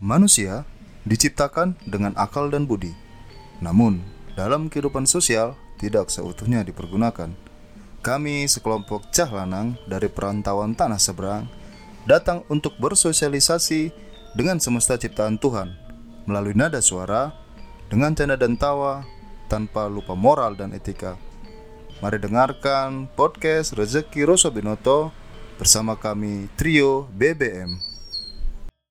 Manusia diciptakan dengan akal dan budi. Namun, dalam kehidupan sosial tidak seutuhnya dipergunakan. Kami sekelompok cah lanang dari perantauan tanah seberang datang untuk bersosialisasi dengan semesta ciptaan Tuhan melalui nada suara dengan canda dan tawa tanpa lupa moral dan etika. Mari dengarkan podcast Rezeki Rosobinoto bersama kami Trio BBM.